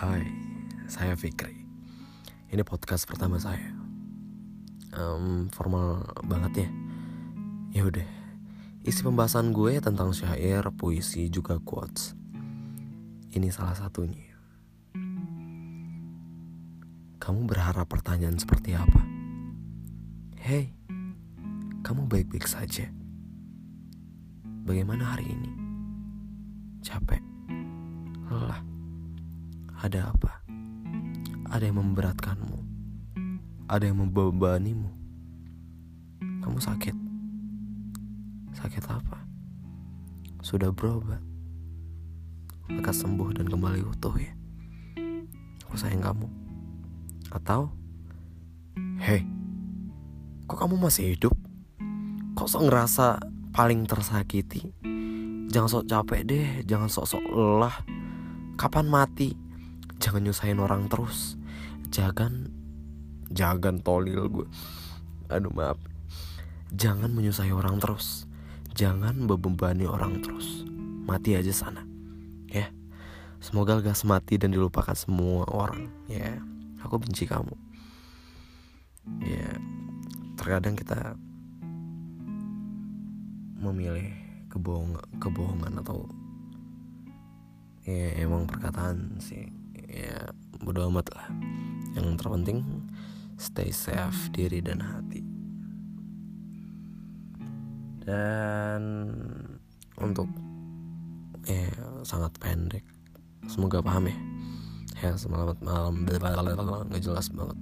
Hai, saya Fikri. Ini podcast pertama saya. Um, formal banget ya. Ya udah. Isi pembahasan gue tentang syair, puisi, juga quotes. Ini salah satunya. Kamu berharap pertanyaan seperti apa? Hei, kamu baik-baik saja. Bagaimana hari ini? Capek? Ada apa? Ada yang memberatkanmu? Ada yang membebanimu? Kamu sakit? Sakit apa? Sudah berobat? Lekas sembuh dan kembali utuh ya? Aku sayang kamu. Atau, hei, kok kamu masih hidup? Kok sok ngerasa paling tersakiti? Jangan sok capek deh, jangan sok-sok lelah. Kapan mati? Jangan nyusahin orang terus. Jangan, jangan tolil gue. Aduh maaf. Jangan menyusahi orang terus. Jangan membebani orang terus. Mati aja sana. Ya. Semoga lekas mati dan dilupakan semua orang. Ya aku benci kamu ya terkadang kita memilih kebohongan kebohongan atau ya emang perkataan sih ya bodo amat lah. Yang terpenting stay safe diri dan hati. Dan untuk ya sangat pendek. Semoga paham ya. Ya selamat malam. Nggak jelas banget